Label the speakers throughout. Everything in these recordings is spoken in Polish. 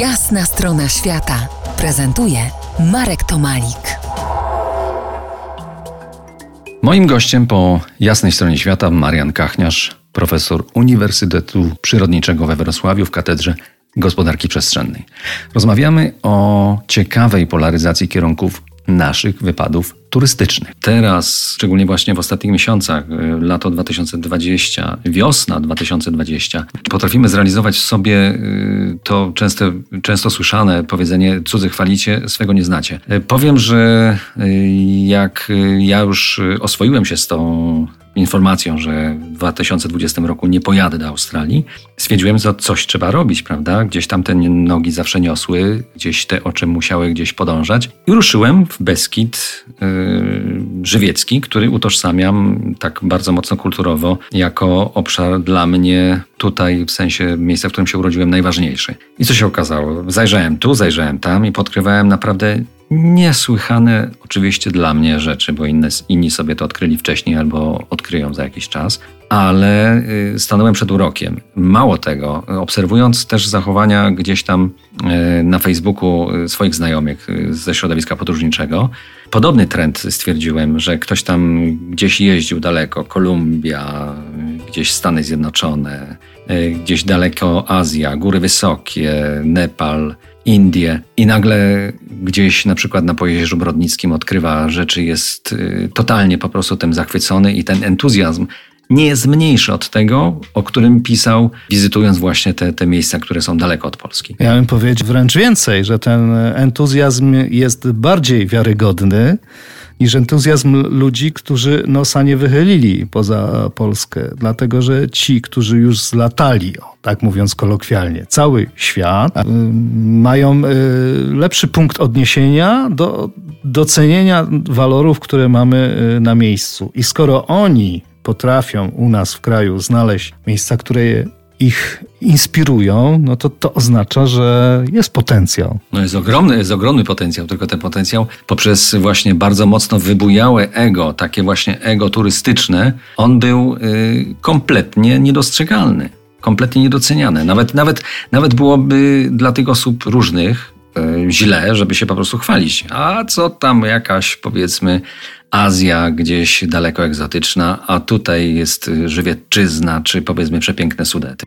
Speaker 1: Jasna strona świata prezentuje Marek Tomalik.
Speaker 2: Moim gościem po jasnej stronie świata Marian Kachniarz, profesor Uniwersytetu Przyrodniczego we Wrocławiu w Katedrze Gospodarki Przestrzennej. Rozmawiamy o ciekawej polaryzacji kierunków naszych wypadów turystycznych. Teraz, szczególnie właśnie w ostatnich miesiącach, y, lato 2020, wiosna 2020, potrafimy zrealizować w sobie y, to często, często słyszane powiedzenie cudzy chwalicie, swego nie znacie. Y, powiem, że jak ja już oswoiłem się z tą informacją, że w 2020 roku nie pojadę do Australii, stwierdziłem, że coś trzeba robić, prawda? Gdzieś tam te nogi zawsze niosły, gdzieś te oczy musiały gdzieś podążać. I ruszyłem w Beskid Żywiecki, który utożsamiam tak bardzo mocno kulturowo jako obszar dla mnie tutaj, w sensie miejsca, w którym się urodziłem, najważniejszy. I co się okazało? Zajrzałem tu, zajrzałem tam i podkrywałem naprawdę niesłychane oczywiście dla mnie rzeczy, bo inne, inni sobie to odkryli wcześniej albo odkryją za jakiś czas, ale y, stanąłem przed urokiem. Mało tego, obserwując też zachowania gdzieś tam y, na Facebooku y, swoich znajomych ze środowiska podróżniczego, podobny trend stwierdziłem, że ktoś tam gdzieś jeździł daleko, Kolumbia, gdzieś Stany Zjednoczone, gdzieś daleko Azja, góry wysokie, Nepal, Indie i nagle gdzieś na przykład na Pojezierzu Brodnickim odkrywa rzeczy, jest y, totalnie po prostu tym zachwycony i ten entuzjazm nie jest mniejszy od tego, o którym pisał, wizytując właśnie te, te miejsca, które są daleko od Polski.
Speaker 3: Ja bym powiedział wręcz więcej, że ten entuzjazm jest bardziej wiarygodny niż entuzjazm ludzi, którzy nosa nie wychylili poza Polskę, dlatego że ci, którzy już zlatali, tak mówiąc kolokwialnie, cały świat, y, mają y, lepszy punkt odniesienia do docenienia walorów, które mamy y, na miejscu. I skoro oni potrafią u nas w kraju znaleźć miejsca, które ich inspirują, no to to oznacza, że jest potencjał.
Speaker 2: No jest ogromny, jest ogromny potencjał, tylko ten potencjał poprzez właśnie bardzo mocno wybujałe ego, takie właśnie ego turystyczne, on był y, kompletnie niedostrzegalny, kompletnie niedoceniany. Nawet, nawet, nawet byłoby dla tych osób różnych źle, żeby się po prostu chwalić. A co tam jakaś, powiedzmy, Azja gdzieś daleko egzotyczna, a tutaj jest Żywiecczyzna, czy powiedzmy przepiękne Sudety.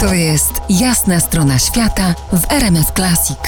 Speaker 1: To jest jasna strona świata w RMS Classic.